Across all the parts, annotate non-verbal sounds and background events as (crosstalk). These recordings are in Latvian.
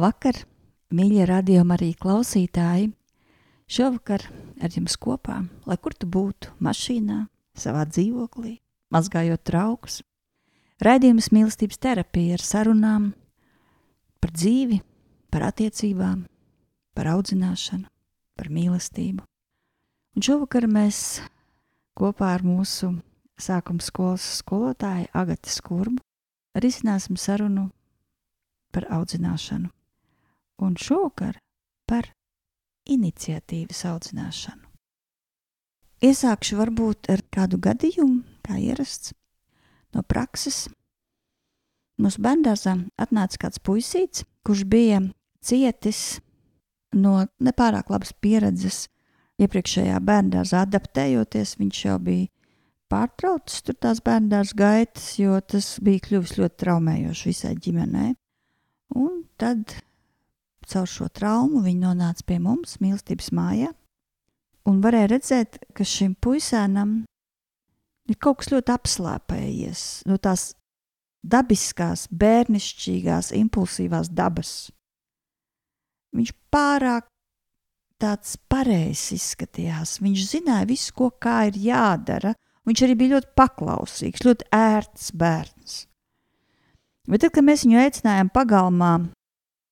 Labvakar, mīļie radiokamā arī klausītāji! Šovakar ar jums kopā, lai kur tu būtu, mašīnā, savā dzīvoklī, mazgājot traukus. Raidījums mīlestības terapija ar sarunām par dzīvi, par attiecībām, par audzināšanu, par mīlestību. Un šovakar mēs kopā ar mūsu sākuma skolas skolotāju Agatu Skurbu risināsim sarunu par audzināšanu un šovakar par iniciatīvas audzināšanu. Iesākšu varbūt ar kādu gadījumu, kā ierasts no prakses. Mūsu bērngārzā atnāca kāds puisīts, kurš bija cietis no nepārāk labas pieredzes iepriekšējā bērngārzā adaptējoties. Viņš jau bija pārtraucis tur tās bērngārza gaitas, jo tas bija kļuvis ļoti traumējoši visai ģimenei. Un tad caur šo traumu viņi nonāca pie mums, mīlestības mājā. Un varēja redzēt, ka šim puisēnam ir kaut kas ļoti apslāpējies no tās dabiskās, bērnišķīgās, impulsīvās dabas. Viņš pārāk tāds pareizs izskatījās. Viņš zināja visu, ko kā ir jādara. Viņš arī bija ļoti paklausīgs, ļoti ērts bērns. Bet tad, kad mēs viņu aicinājām pagalmā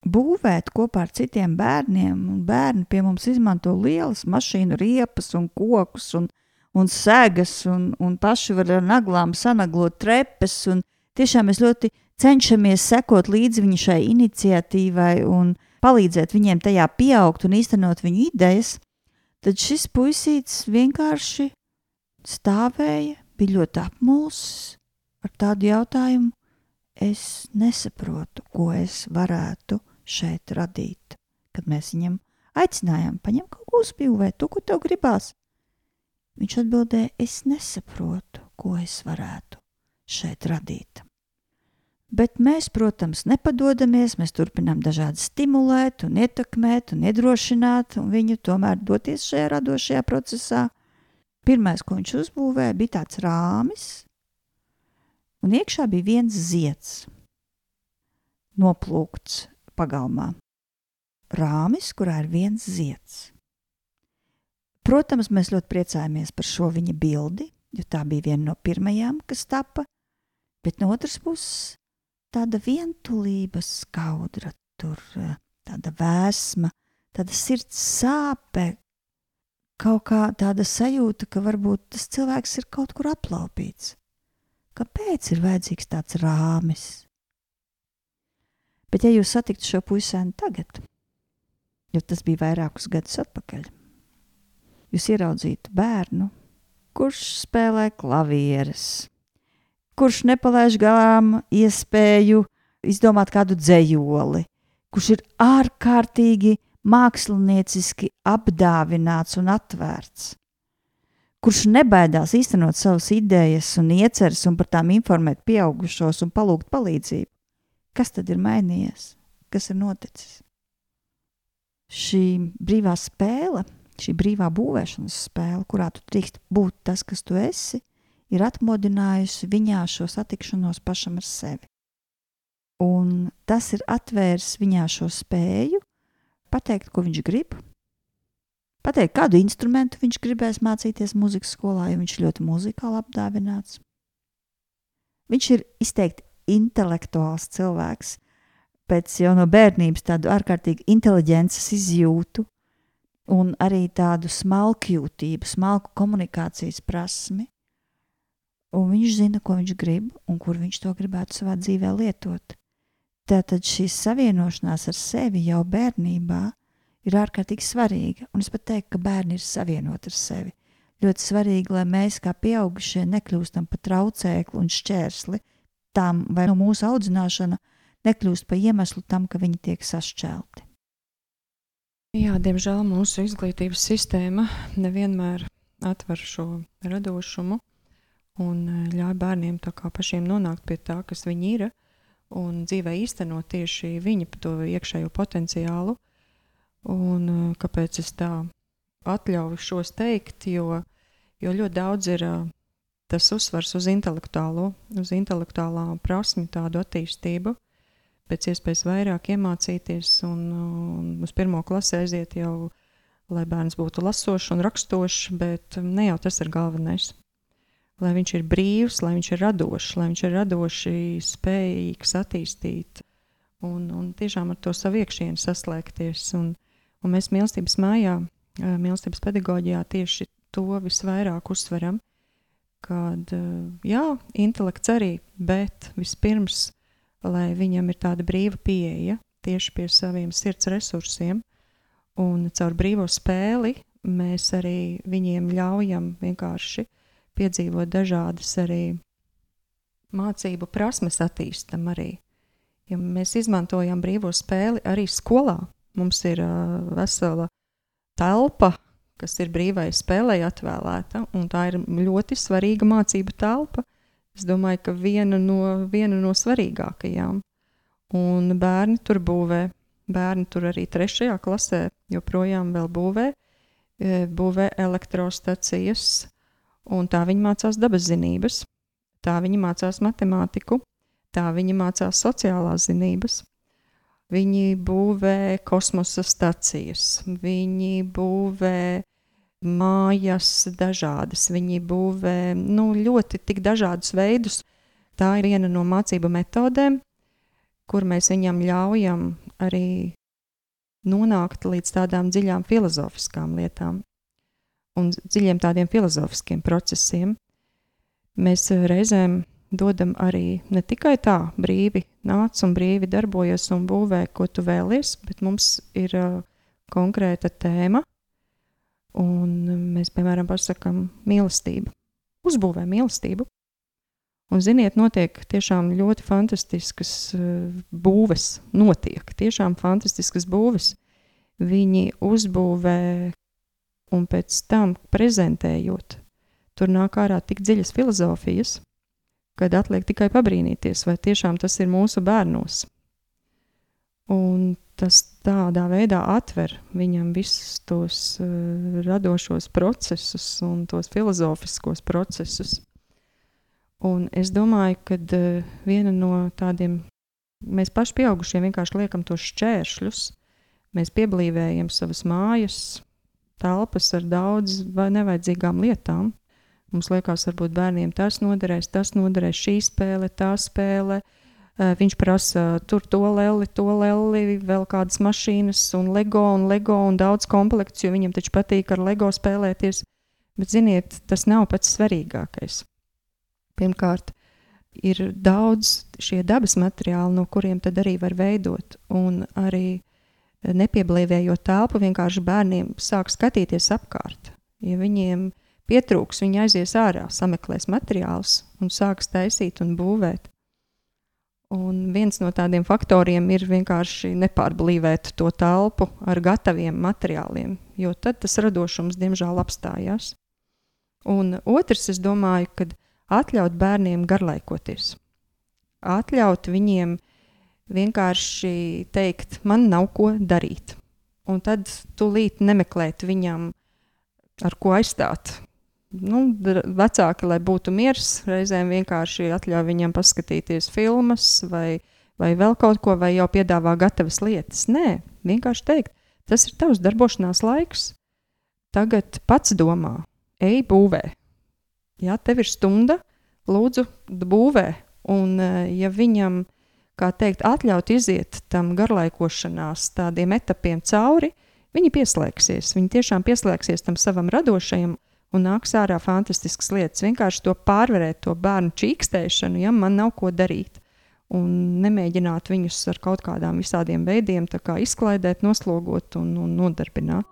būvēt kopā ar citiem bērniem, bērni pie mums izmanto lielas mašīnu riepas un kokus un, un segas, un, un paši var ar naglām sanaglot trepes, tiešām mēs ļoti cenšamies sekot līdzi viņa šai iniciatīvai un palīdzēt viņiem tajā pieaugt un īstenot viņu idejas, tad šis puisīts vienkārši stāvēja, bija ļoti apmulsis ar tādu jautājumu, es nesaprotu, ko es varētu šeit radīt. Kad mēs viņam aicinājām, paņem kaut ko uzbūvēt, to, ko tev gribās. Viņš atbildēja, es nesaprotu, ko es varētu šeit radīt. Bet mēs, protams, nepadodamies, mēs turpinām dažādi stimulēt, un ietekmēt un iedrošināt un viņu tomēr doties šajā radošajā procesā. Pirmais, ko viņš uzbūvēja, bija tāds rāmis, un iekšā bija viens zieds, noplūkts pagalmā. Rāmis, kurā ir viens zieds. Protams, mēs ļoti priecājamies par šo viņa bildi, jo tā bija viena no pirmajām, kas tapa, bet no otras puses tāda vientulība skaudra, tur tāda vēsma, tāda sirds sāpe, kaut kā tāda sajūta, ka varbūt tas cilvēks ir kaut kur aplaupīts. Kāpēc ir vajadzīgs tāds rāmis? Bet, ja jūs satiktu šo puisēnu tagad, jo tas bija vairākus gadus atpakaļ, jūs ieraudzītu bērnu, kurš spēlē klavieres, kurš nepalaiž garām iespēju izdomāt kādu dzējoli, kurš ir ārkārtīgi mākslinieciski apdāvināts un atvērts kurš nebaidās īstenot savas idejas un ieceres un par tām informēt pieaugušos un palūgt palīdzību. Kas tad ir mainījies? Kas ir noticis? Šī brīvā spēle, šī brīvā būvēšanas spēle, kurā tu drīkst būt tas, kas tu esi, ir atmodinājusi viņā šo satikšanos pašam ar sevi. Un tas ir atvērs viņā šo spēju pateikt, ko viņš grib, pateikt, kādu instrumentu viņš gribēs mācīties muzikas skolā, jo viņš ļoti muzikāli apdāvināts. Viņš ir izteikti intelektuāls cilvēks, pēc jau no bērnības tādu ārkārtīgi inteliģences izjūtu un arī tādu smalkjūtību, smalku komunikācijas prasmi. Un viņš zina, ko viņš grib un kur viņš to gribētu savā dzīvē lietot. Tātad šī savienošanās ar sevi jau bērnībā ir ārkārtīgi svarīga. Un es pat teiktu, ka bērni ir savienoti ar sevi. Ļoti svarīgi, lai mēs kā pieaugušie nekļūstam par traucēkli un šķērsli tam, vai no mūsu audzināšana nekļūst par iemeslu tam, ka viņi tiek sašķelti. Jā, diemžēl mūsu izglītības sistēma nevienmēr atver šo radošumu un e, ļauj bērniem pašiem nonākt pie tā, kas viņi ir, un dzīvē īstenot tieši viņa to iekšējo potenciālu. Un, e, kāpēc es tā atļauju šos teikt? Jo, jo ļoti daudz ir e, tas uzsvars uz intelektuālo, uz intelektuālā prasmi, tādu attīstību pēc iespējas vairāk iemācīties un, un uz pirmo klasi aiziet jau, lai bērns būtu lasošs un rakstošs, bet ne jau tas ir galvenais. Lai viņš ir brīvs, lai viņš ir radošs, lai viņš ir radoši spējīgs attīstīt un, un tiešām ar to savu iekšienu saslēgties. Un, un mēs mīlestības mājā, mīlestības pedagoģijā tieši to visvairāk uzsveram, kad jā, intelekts arī, bet vispirms lai viņam ir tāda brīva pieeja tieši pie saviem sirds resursiem. Un caur brīvo spēli mēs arī viņiem ļaujam vienkārši piedzīvot dažādas arī mācību prasmes, attīstam arī. Ja mēs izmantojam brīvo spēli arī skolā, mums ir uh, vesela telpa, kas ir brīvai spēlei atvēlēta, un tā ir ļoti svarīga mācību telpa. Es domāju, ka viena no, viena no svarīgākajām. Un bērni tur būvē, bērni tur arī trešajā klasē joprojām būvē, e, būvē elektrostacijas, un tā viņi mācās dabas zinības, tā viņi mācās matemātiku, tā viņi mācās sociālās zinības. Viņi būvē kosmosa stacijas, viņi būvē mājas dažādas. Viņi būvē nu, ļoti dažādus veidus. Tā ir viena no mācību metodēm, kur mēs viņam ļaujam arī nonākt līdz tādām dziļām filozofiskām lietām un dziļiem tādiem filozofiskiem procesiem. Mēs reizēm dodam arī ne tikai tā brīvi nāc un brīvi darbojies un būvē, ko tu vēlies, bet mums ir uh, konkrēta tēma, Un mēs, piemēram, pasakām mīlestību, uzbūvē mīlestību. Un, ziniet, notiek tiešām ļoti fantastiskas uh, būves, notiek tiešām fantastiskas būves. Viņi uzbūvē un pēc tam prezentējot, tur nāk ārā tik dziļas filozofijas, kad atliek tikai pabrīnīties, vai tiešām tas ir mūsu bērnos. Un tas tādā veidā atver viņam visus tos uh, radošos procesus un tos filozofiskos procesus. Un es domāju, ka uh, viena no tādiem, mēs paši pieaugušie vienkārši liekam tos šķēršļus, mēs pieblīvējam savas mājas, telpas ar daudz vai nevajadzīgām lietām. Mums liekas, varbūt bērniem tas noderēs, tas noderēs, šī spēle, tā spēle, uh, viņš prasa tur to leli, to leli, vēl kādas mašīnas, un LEGO, un LEGO, un daudz komplekts, jo viņam taču patīk ar LEGO spēlēties. Bet, ziniet, tas nav pats svarīgākais. Pirmkārt, ir daudz šie dabas materiāli, no kuriem tad arī var veidot, un arī nepieblīvējot telpu, vienkārši bērniem sāk skatīties apkārt. Ja viņiem pietrūks, viņi aizies ārā, sameklēs materiālus un sāks taisīt un būvēt. Un viens no tādiem faktoriem ir vienkārši nepārblīvēt to telpu ar gataviem materiāliem, jo tad tas radošums diemžēl apstājās. Un otrs, es domāju, kad atļaut bērniem garlaikoties. Atļaut viņiem vienkārši teikt, man nav ko darīt. Un tad tūlīt nemeklēt viņam, ar ko aizstāt nu, vecāki, lai būtu miers, reizēm vienkārši atļauj viņam paskatīties filmas vai, vai vēl kaut ko, vai jau piedāvā gatavas lietas. Nē, vienkārši teikt, tas ir tavs darbošanās laiks. Tagad pats domā, ej, būvē. Jā, tev ir stunda, lūdzu, būvē, Un, eh, ja viņam, kā teikt, atļaut iziet tam garlaikošanās tādiem etapiem cauri, viņi pieslēgsies. Viņi tiešām pieslēgsies tam savam radošajam un nāks ārā fantastiskas lietas. Vienkārši to pārvarēt, to bērnu čīkstēšanu, ja man nav ko darīt. Un nemēģināt viņus ar kaut kādām visādiem veidiem kā izklaidēt, noslogot un, un nodarbināt.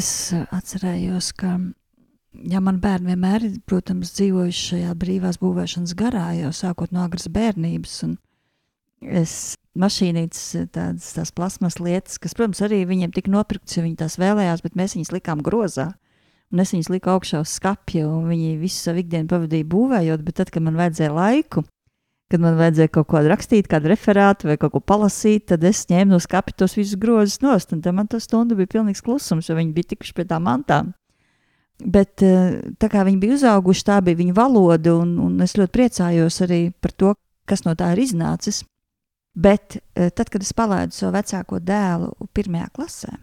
Es eh, atcerējos, ka ja man bērni vienmēr ir, protams, dzīvojuši šajā brīvās būvēšanas garā, jau sākot no agras bērnības. Es mašīnītes, eh, tādas tās plasmas lietas, kas, protams, arī viņiem tika nopirktas, jo viņi tās vēlējās, bet mēs viņus likām grozā. Un es viņus liku augšā uz skapja, un viņi visu savu ikdienu pavadīja būvējot, bet tad, kad man vajadzēja laiku, kad man vajadzēja kaut ko rakstīt, kādu referātu vai kaut ko palasīt, tad es ņēmu no skati tos visus grozus nost. Un man tas stundu bija pilnīgs klusums, jo viņi bija tikuši pie tām mantām. Bet eh, tā kā viņi bija uzauguši, tā bija viņu valoda, un, un es ļoti priecājos arī par to, kas no tā ir iznācis. Bet eh, tad, kad es palaidu savu vecāko dēlu pirmajā klasē,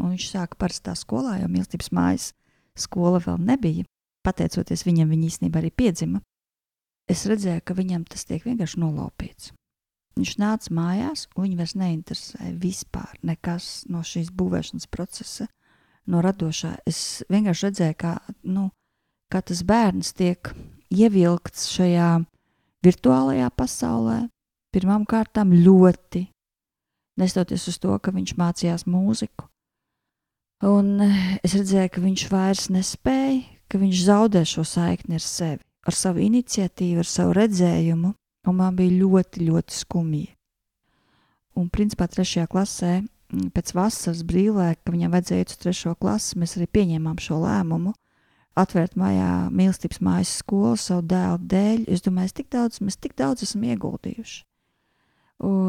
un viņš sāka parastā skolā, jo mīlestības mājas skola vēl nebija, pateicoties viņam, viņa īstenībā arī piedzima es redzēju, ka viņam tas tiek vienkārši nolaupīts. Viņš nāca mājās, un viņu vairs neinteresēja vispār nekas no šīs būvēšanas procesa, no radošā. Es vienkārši redzēju, kā, nu, kā tas bērns tiek ievilkts šajā virtuālajā pasaulē, pirmām kārtām ļoti, nestoties uz to, ka viņš mācījās mūziku. Un es redzēju, ka viņš vairs nespēja, ka viņš zaudē šo saikni ar sevi ar savu iniciatīvu, ar savu redzējumu, un man bija ļoti, ļoti skumji. Un, principā, trešajā klasē, mm, pēc vasaras brīvlaika, kad viņam vajadzēja iet uz trešo klasi, mēs arī pieņēmām šo lēmumu. Atvērt mājā mīlestības mājas skolu savu dēlu dēļ. Es domāju, tik daudz, mēs tik daudz esam ieguldījuši.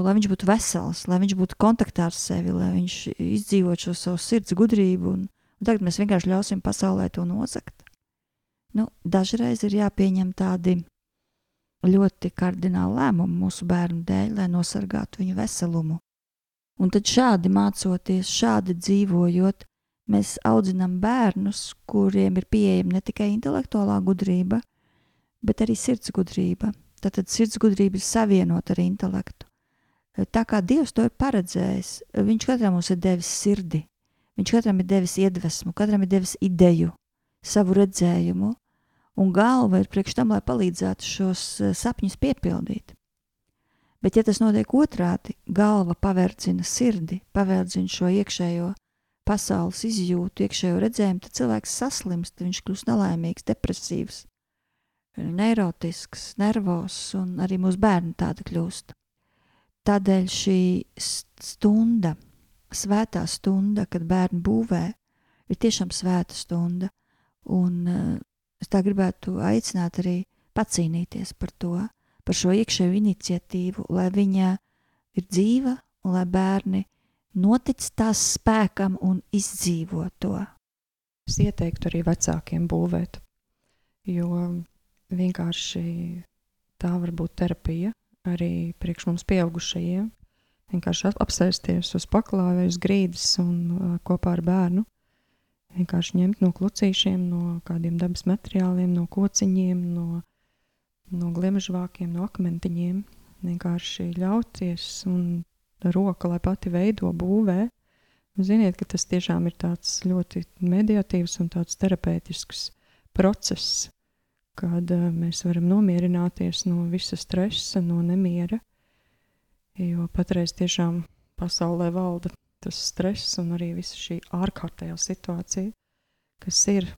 lai viņš būtu vesels, lai viņš būtu kontaktā ar sevi, lai viņš izdzīvotu šo savu sirds gudrību. Un, un tagad mēs vienkārši ļausim pasaulē to nozagt. Nu, dažreiz ir jāpieņem tādi ļoti kardināli lēmumi mūsu bērnu dēļ, lai nosargātu viņu veselumu. Un tad šādi mācoties, šādi dzīvojot, mēs audzinām bērnus, kuriem ir pieejama ne tikai intelektuālā gudrība, bet arī sirds gudrība. Tātad sirds gudrība ir savienota ar intelektu. Tā kā Dievs to ir paredzējis, Viņš katram mums ir devis sirdi, Viņš katram ir devis iedvesmu, katram ir devis ideju, savu redzējumu, un galva ir priekš tam, lai palīdzētu šos eh, sapņus piepildīt. Bet, ja tas notiek otrādi, galva pavērdzina sirdi, pavērdzina šo iekšējo pasaules izjūtu, iekšējo redzējumu, tad cilvēks saslimst, viņš kļūst nelaimīgs, depresīvs, neirotisks, nervos, un arī mūsu bērni tādi kļūst. Tādēļ šī stunda, svētā stunda, kad bērni būvē, ir tiešām svēta stunda. Un uh, es tā gribētu aicināt arī pacīnīties par to, par šo iekšējo iniciatīvu, lai viņa ir dzīva un lai bērni notic tās spēkam un izdzīvo to. Es ieteiktu arī vecākiem būvēt, jo vienkārši tā var būt terapija, arī priekš mums pieaugušajiem. Vienkārši apsēsties uz paklāja, uz grīdas un uh, kopā ar bērnu. Vienkārši ņemt no klucīšiem, no kādiem dabas materiāliem, no kociņiem, no, no gliemežvākiem, no akmentiņiem. Vienkārši ļauties un roka, lai pati veido, būvē. Ziniet, ka tas tiešām ir tāds ļoti mediatīvs un tāds terapeitisks process, kad uh, mēs varam nomierināties no visa stresa, no nemiera. Jo patreiz tiešām pasaulē valda tas stress un arī visa šī ārkārtējā situācija, kas ir.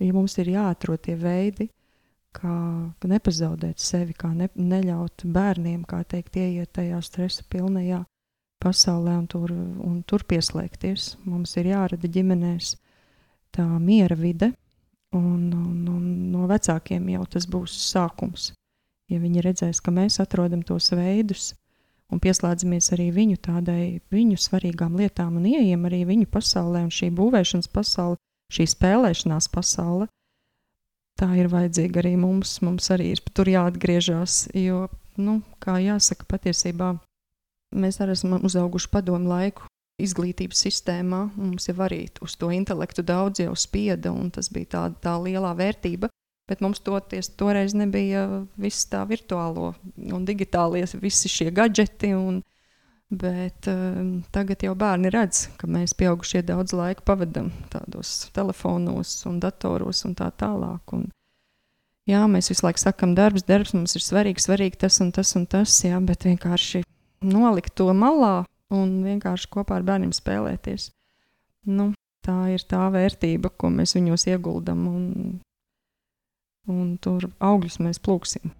Ja mums ir jāatrod tie veidi, kā nepazaudēt sevi, kā ne, neļaut bērniem, kā teikt, ieiet tajā stresa pilnajā pasaulē un tur, un tur pieslēgties. Mums ir jārada ģimenēs tā miera vide, Un, un, un no vecākiem jau tas būs sākums. Ja viņi redzēs, ka mēs atrodam tos veidus un pieslēdzamies arī viņu tādai viņu svarīgām lietām un ieejam arī viņu pasaulē un šī būvēšanas pasaule, šī spēlēšanās pasaule, tā ir vajadzīga arī mums. Mums arī ir tur jāatgriežas, jo, nu, kā jāsaka, patiesībā mēs arī esam uzauguši padomu laiku izglītības sistēmā mums jau arī uz to intelektu daudz jau spieda, un tas bija tā, tā lielā vērtība. Bet mums toties, toreiz nebija viss tā virtuālo un digitālie, visi šie gadgeti. Un, bet um, tagad jau bērni redz, ka mēs pieaugušie daudz laika pavadām tādos telefonos un datoros un tā tālāk. Un, jā, mēs visu laiku sakam, darbs, darbs mums ir svarīgs, svarīgi tas un tas un tas, jā, bet vienkārši nolikt to malā un vienkārši kopā ar bērniem spēlēties. Nu, tā ir tā vērtība, ko mēs viņos ieguldam, un, un tur augļus mēs plūksim.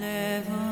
live on.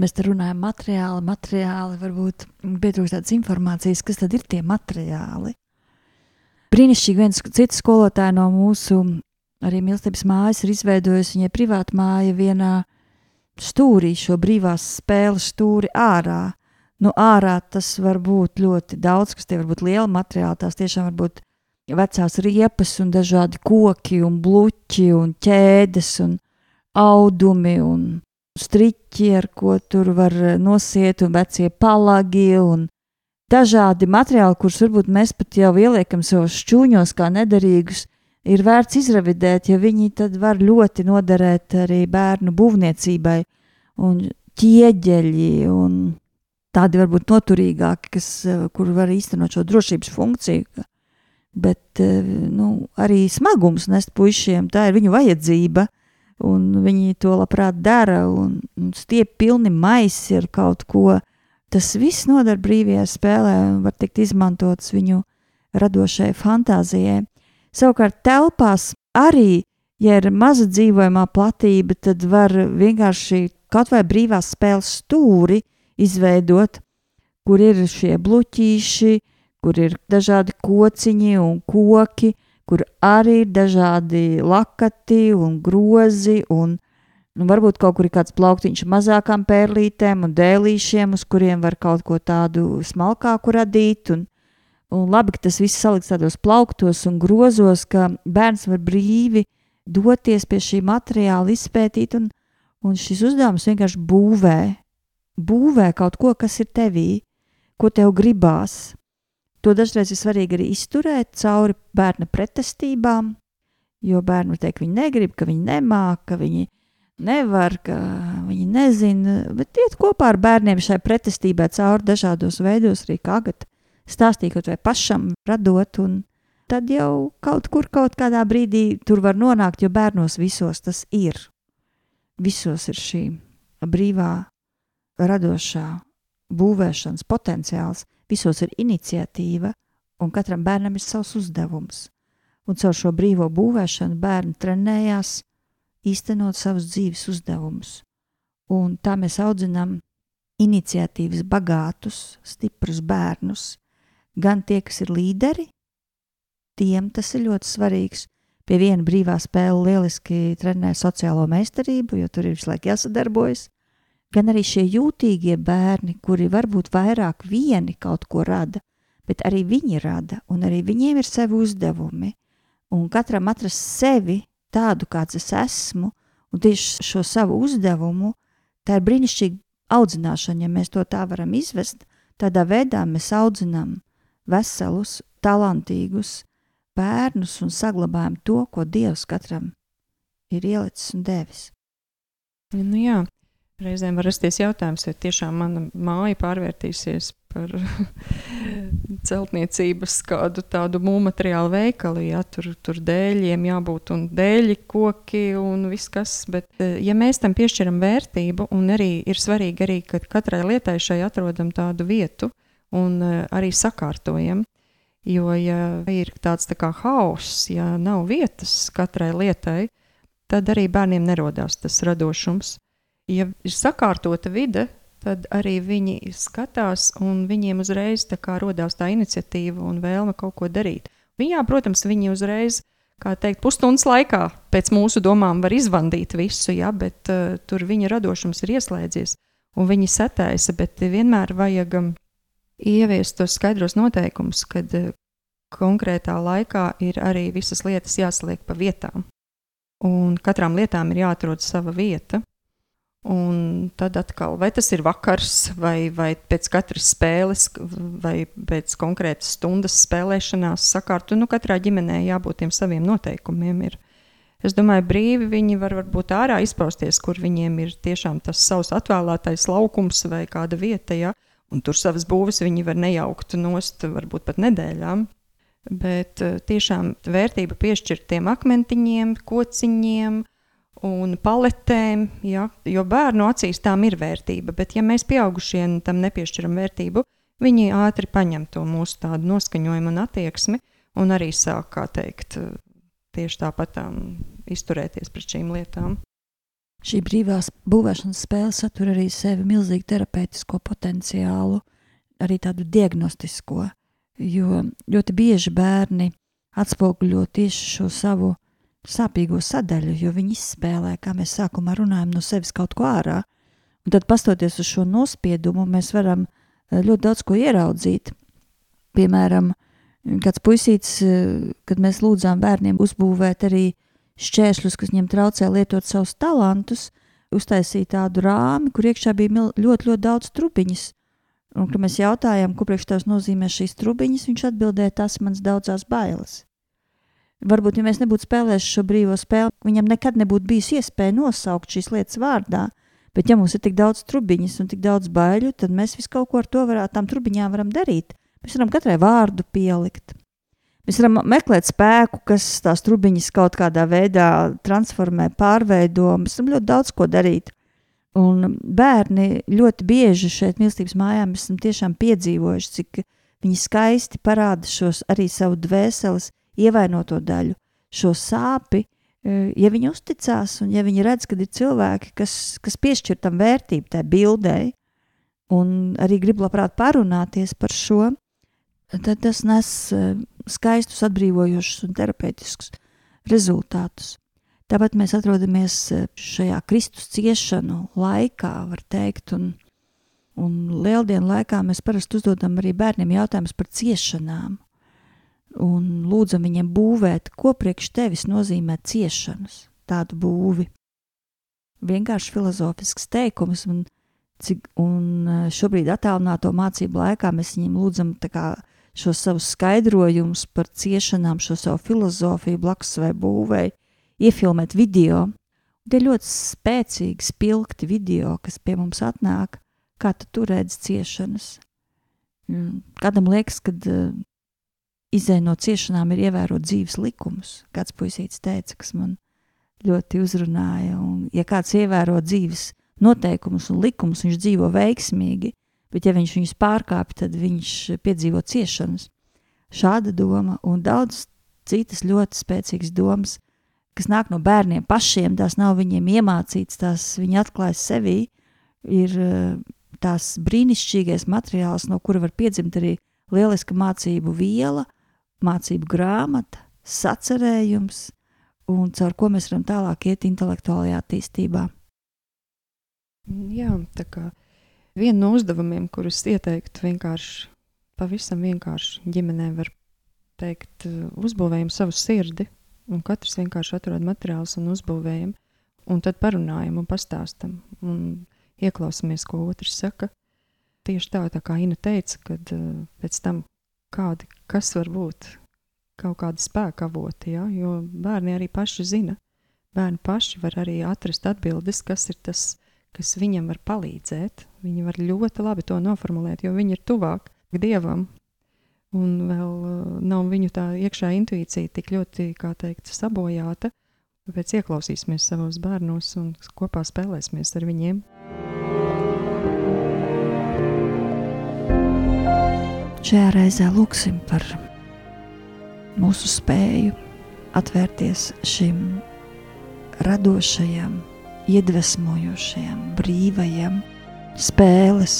Mēs te runājam materiāli, materiāli, varbūt pietrūkst tādas informācijas, kas tad ir tie materiāli. Brīnišķīgi viens cits skolotājs no mūsu arī mīlestības mājas ir izveidojis viņai privātu māju vienā stūrī, šo brīvās spēles stūri ārā. Nu, ārā tas var būt ļoti daudz, kas tie var būt liela materiāla, tās tiešām var būt vecās riepas un dažādi koki un bluķi un ķēdes un audumi un striķi, ar ko tur var nosiet un vecie palagi un dažādi materiāli, kurus varbūt mēs pat jau ieliekam savos šķūņos kā nederīgus, ir vērts izravidēt, ja viņi tad var ļoti noderēt arī bērnu būvniecībai un ķieģeļi un tādi varbūt noturīgāki, kas, kur var īstenot šo drošības funkciju. Bet nu, arī smagums nest puišiem, tā ir viņu vajadzība, un viņi to labprāt dara, un, un stiep pilni maisi ar kaut ko, Tas viss noder brīvajā spēlē un var tikt izmantots viņu radošai fantāzijai. Savukārt telpās arī, ja ir maza dzīvojamā platība, tad var vienkārši kaut vai brīvās spēles stūri izveidot, kur ir šie bluķīši, kur ir dažādi kociņi un koki, kur arī ir dažādi lakati un grozi un Nu, varbūt kaut kur ir kāds plauktiņš mazākām pērlītēm un dēlīšiem, uz kuriem var kaut ko tādu smalkāku radīt. Un, un labi, ka tas viss salikts tādos plauktos un grozos, ka bērns var brīvi doties pie šī materiāla, izpētīt, un, un šis uzdevums vienkārši būvē. Būvē kaut ko, kas ir tevī, ko tev gribās. To dažreiz ir svarīgi arī izturēt cauri bērna pretestībām, jo bērni teikt, viņi negrib, ka viņi nemāca, ka viņi nevar, ka viņi nezina, bet iet kopā ar bērniem šai pretestībai cauri dažādos veidos, arī agata stāstīt kaut vai pašam radot, tad jau kaut kur kaut kādā brīdī tur var nonākt, jo bērnos visos tas ir. Visos ir šī brīvā, radošā būvēšanas potenciāls, visos ir iniciatīva, un katram bērnam ir savs uzdevums. Un caur šo brīvo būvēšanu bērni trenējās īstenot savus dzīves uzdevumus. Un tā mēs audzinām iniciatīvas bagātus, stiprus bērnus, gan tie, kas ir līderi, tiem tas ir ļoti svarīgs. Pie viena brīvā spēle lieliski trenē sociālo meistarību, jo tur ir visu laiku jāsadarbojas. Gan arī šie jūtīgie bērni, kuri varbūt vairāk vieni kaut ko rada, bet arī viņi rada, un arī viņiem ir sevi uzdevumi. Un katram atrast sevi tādu, kāds es esmu, un tieši šo savu uzdevumu, tā ir brīnišķīga audzināšana, ja mēs to tā varam izvest. Tādā veidā mēs audzinām veselus, talantīgus bērnus un saglabājam to, ko Dievs katram ir ielicis un devis. Nu jā, reizēm var rasties jautājums, vai tiešām mana māja pārvērtīsies par (laughs) celtniecības kādu tādu mūmateriālu veikalu. Ja, tur, tur dēļiem jābūt un dēļi, koki un viss kas. Bet, e, ja mēs tam piešķiram vērtību, un arī ir svarīgi, arī, ka katrai lietai šai atrodam tādu vietu un e, arī sakārtojam. Jo, ja ir tāds tā kā hauss, ja nav vietas katrai lietai, tad arī bērniem nerodās tas radošums. Ja ir sakārtota vide, tad arī viņi skatās un viņiem uzreiz tā kā rodās tā iniciatīva un vēlme kaut ko darīt. Viņā, protams, viņi uzreiz, kā teikt, pusstundas laikā pēc mūsu domām var izvandīt visu, ja, bet uh, tur viņa radošums ir ieslēdzies un viņi sataisa, bet vienmēr vajag um, ieviest tos skaidros noteikumus, kad uh, konkrētā laikā ir arī visas lietas jāsaliek pa vietām. Un katram lietām ir jāatrod sava vieta. Un tad atkal, vai tas ir vakars, vai, vai pēc katras spēles, vai pēc konkrētas stundas spēlēšanās, sakārtu. Nu, katrā ģimenē jābūt tiem saviem noteikumiem. Ir. Es domāju, brīvi viņi var būt ārā izpausties, kur viņiem ir tiešām tas savs atvēlētais laukums vai kāda vieta. Ja? Un tur savas būves viņi var nejaukt nost, varbūt pat nedēļām. Bet eh, tiešām vērtība piešķirt tiem akmentiņiem, kociņiem, un paletēm, ja, jo bērnu acīs tām ir vērtība. Bet, ja mēs pieaugušie tam nepiešķiram vērtību, Viņi ātri paņem to mūsu tādu noskaņojumu un attieksmi, un arī sāk, kā teikt, tieši tāpat izturēties pret šīm lietām. Šī brīvās būvēšanas spēle satur arī sevi milzīgu terapeitisko potenciālu, arī tādu diagnostisko, jo ļoti bieži bērni atspoguļo tieši šo savu sāpīgo sadaļu, jo viņi izspēlē, kā mēs sākumā runājam, no sevis kaut ko ārā. Un tad, pastoties uz šo nospiedumu, mēs varam eh, ļoti daudz ko ieraudzīt. Piemēram, kāds puisīts, eh, kad mēs lūdzām bērniem uzbūvēt arī šķēršļus, kas viņiem traucē lietot savus talantus, uztaisīja tādu rāmi, kur iekšā bija ļoti, ļoti daudz trubiņas. Un, kad mēs jautājām, ko priekš tās nozīmē šīs trubiņas, viņš atbildēja, tas manas daudzās bailes. Varbūt, ja mēs nebūtu spēlējuši šo brīvo spēli, viņam nekad nebūtu bijis iespēja nosaukt šīs lietas vārdā. Bet, ja mums ir tik daudz trubiņas un tik daudz baiļu, tad mēs visu kaut ko ar to varētu, tām trubiņām varam darīt. Mēs varam katrai vārdu pielikt. Mēs varam meklēt spēku, kas tās trubiņas kaut kādā veidā transformē, pārveido. Mēs varam ļoti daudz ko darīt. Un bērni ļoti bieži šeit, mīlestības mājā, mēs esam tiešām piedzīvojuši, cik viņi skaisti parāda šos arī savu dvēseles ievainoto daļu, šo sāpi, e, ja viņi uzticās un ja viņi redz, ka ir cilvēki, kas, kas piešķir tam vērtību, tai bildei, un arī grib labprāt parunāties par šo, tad tas nes e, skaistus, atbrīvojošus un terapeitiskus rezultātus. Tāpat mēs atrodamies e, šajā Kristus ciešanu laikā, var teikt, un, un lieldienu laikā mēs parasti uzdodam arī bērniem jautājumus par ciešanām un lūdzam viņiem būvēt, ko priekš tevis nozīmē ciešanas, tādu būvi. Vienkārši filozofisks teikums, un, cik, un e, šobrīd attālināto mācību laikā mēs viņiem lūdzam kā, šos savus skaidrojumus par ciešanām, šo savu filozofiju blakus vai būvēi, iefilmēt video. Tie ļoti spēcīgi, spilgti video, kas pie mums atnāk, kā tu redzi ciešanas. Kādam liekas, ka izēja no ciešanām ir ievērot dzīves likumus. Kāds puisīts teica, kas man ļoti uzrunāja. Un, ja kāds ievēro dzīves noteikumus un likumus, viņš dzīvo veiksmīgi, bet ja viņš viņus pārkāpj, tad viņš piedzīvo ciešanas. Šāda doma un daudz citas ļoti spēcīgas domas, kas nāk no bērniem pašiem, tās nav viņiem iemācītas, tās viņi atklāja sevī, ir eh, tās brīnišķīgais materiāls, no kura var piedzimt arī lieliska mācību viela – mācību grāmata, sacerējums, un caur ko mēs varam tālāk iet intelektuālajā attīstībā. Jā, tā kā viena no uzdevumiem, kurus ieteiktu vienkārši, pavisam vienkārši ģimenē var teikt, uzbūvējam savu sirdi, un katrs vienkārši atrod materiālus un uzbūvējam, un tad parunājam un pastāstam, un ieklausāmies, ko otrs saka. Tieši tā, tā kā Ina teica, kad uh, pēc tam kādi, kas var būt kaut kādi spēka avoti, ja? jo bērni arī paši zina. Bērni paši var arī atrast atbildes, kas ir tas, kas viņam var palīdzēt. Viņi var ļoti labi to noformulēt, jo viņi ir tuvāk dievam. Un vēl uh, nav viņu tā iekšā intuīcija tik ļoti, kā teikt, sabojāta. Tāpēc ieklausīsimies savos bērnos un kopā spēlēsimies ar viņiem. Šajā reizē lūksim par mūsu spēju atvērties šim radošajam, iedvesmojošajam, brīvajam spēles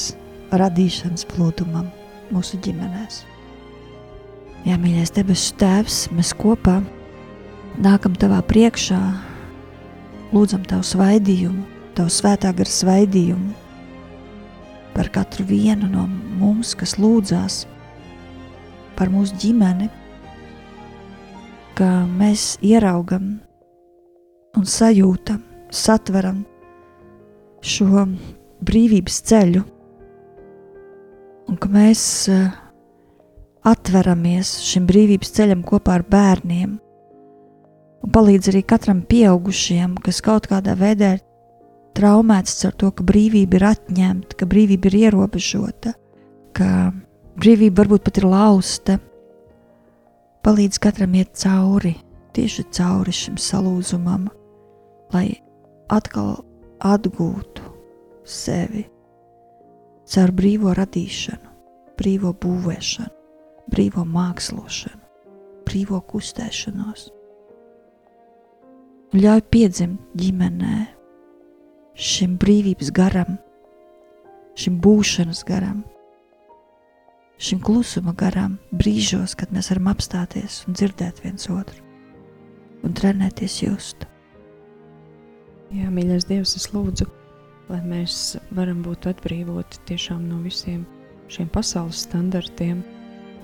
radīšanas plūdumam mūsu ģimenēs. Jā, mīļais debesu Tēvs, mēs kopā nākam Tavā priekšā, lūdzam Tavu svaidījumu, Tavu svētā gara svaidījumu par katru vienu no mums, kas lūdzās par mūsu ģimeni, ka mēs ieraugam un sajūtam, satveram šo brīvības ceļu, un ka mēs uh, atveramies šim brīvības ceļam kopā ar bērniem, un palīdz arī katram pieaugušajam, kas kaut kādā veidā ir traumēts ar to, ka brīvība ir atņemta, ka brīvība ir ierobežota, ka brīvība varbūt pat ir lausta. Palīdz katram iet cauri, tieši cauri šim salūzumam, lai atkal atgūtu sevi caur brīvo radīšanu, brīvo būvēšanu, brīvo mākslošanu, brīvo kustēšanos. Ļauj piedzimt ģimenē šim brīvības garam, šim būšanas garam, šim klusuma garam, brīžos, kad mēs varam apstāties un dzirdēt viens otru un trenēties just. Jā, mīļais Dievs, es lūdzu, lai mēs varam būt atbrīvoti tiešām no visiem šiem pasaules standartiem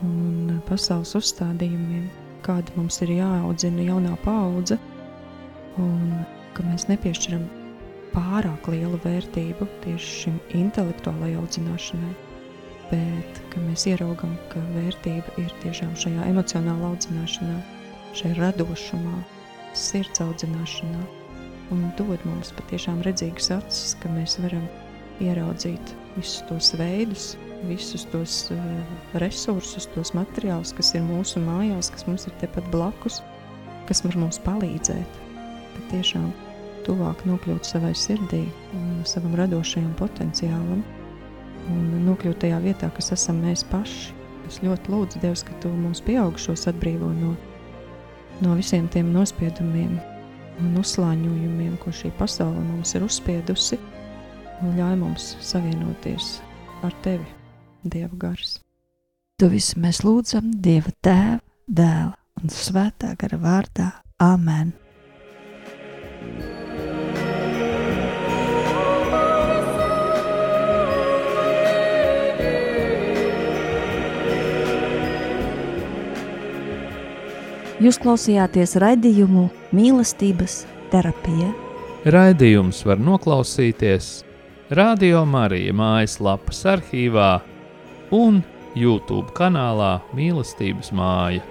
un pasaules uzstādījumiem, kāda mums ir jāaudzina jaunā paudze, un ka mēs nepiešķiram pārāk lielu vērtību tieši šim intelektuālajai audzināšanai, bet ka mēs ieraugam, ka vērtība ir tiešām šajā emocionālā audzināšanā, šajā radošumā, sirds audzināšanā, un dod mums patiešām redzīgas acis, ka mēs varam ieraudzīt visus tos veidus, visus tos uh, resursus, tos materiālus, kas ir mūsu mājās, kas mums ir tepat blakus, kas var mums palīdzēt. Bet tiešām tuvāk nokļūt savai sirdī un savam radošajam potenciālam nokļūt tajā vietā, kas esam mēs paši. Es ļoti lūdzu Dievs, ka Tu mums pieaugušos atbrīvo no, no visiem tiem nospiedumiem un uzslāņojumiem, ko šī pasaule mums ir uzspiedusi, un ļauj mums savienoties ar Tevi, Dieva gars. To visu mēs lūdzam Dieva Tēva, Dēla un Svētā gara vārdā. Āmen! Jūs klausījāties raidījumu mīlestības terapija. Raidījums var noklausīties Radio Marija mājaslapas arhīvā un YouTube kanālā Mīlestības māja.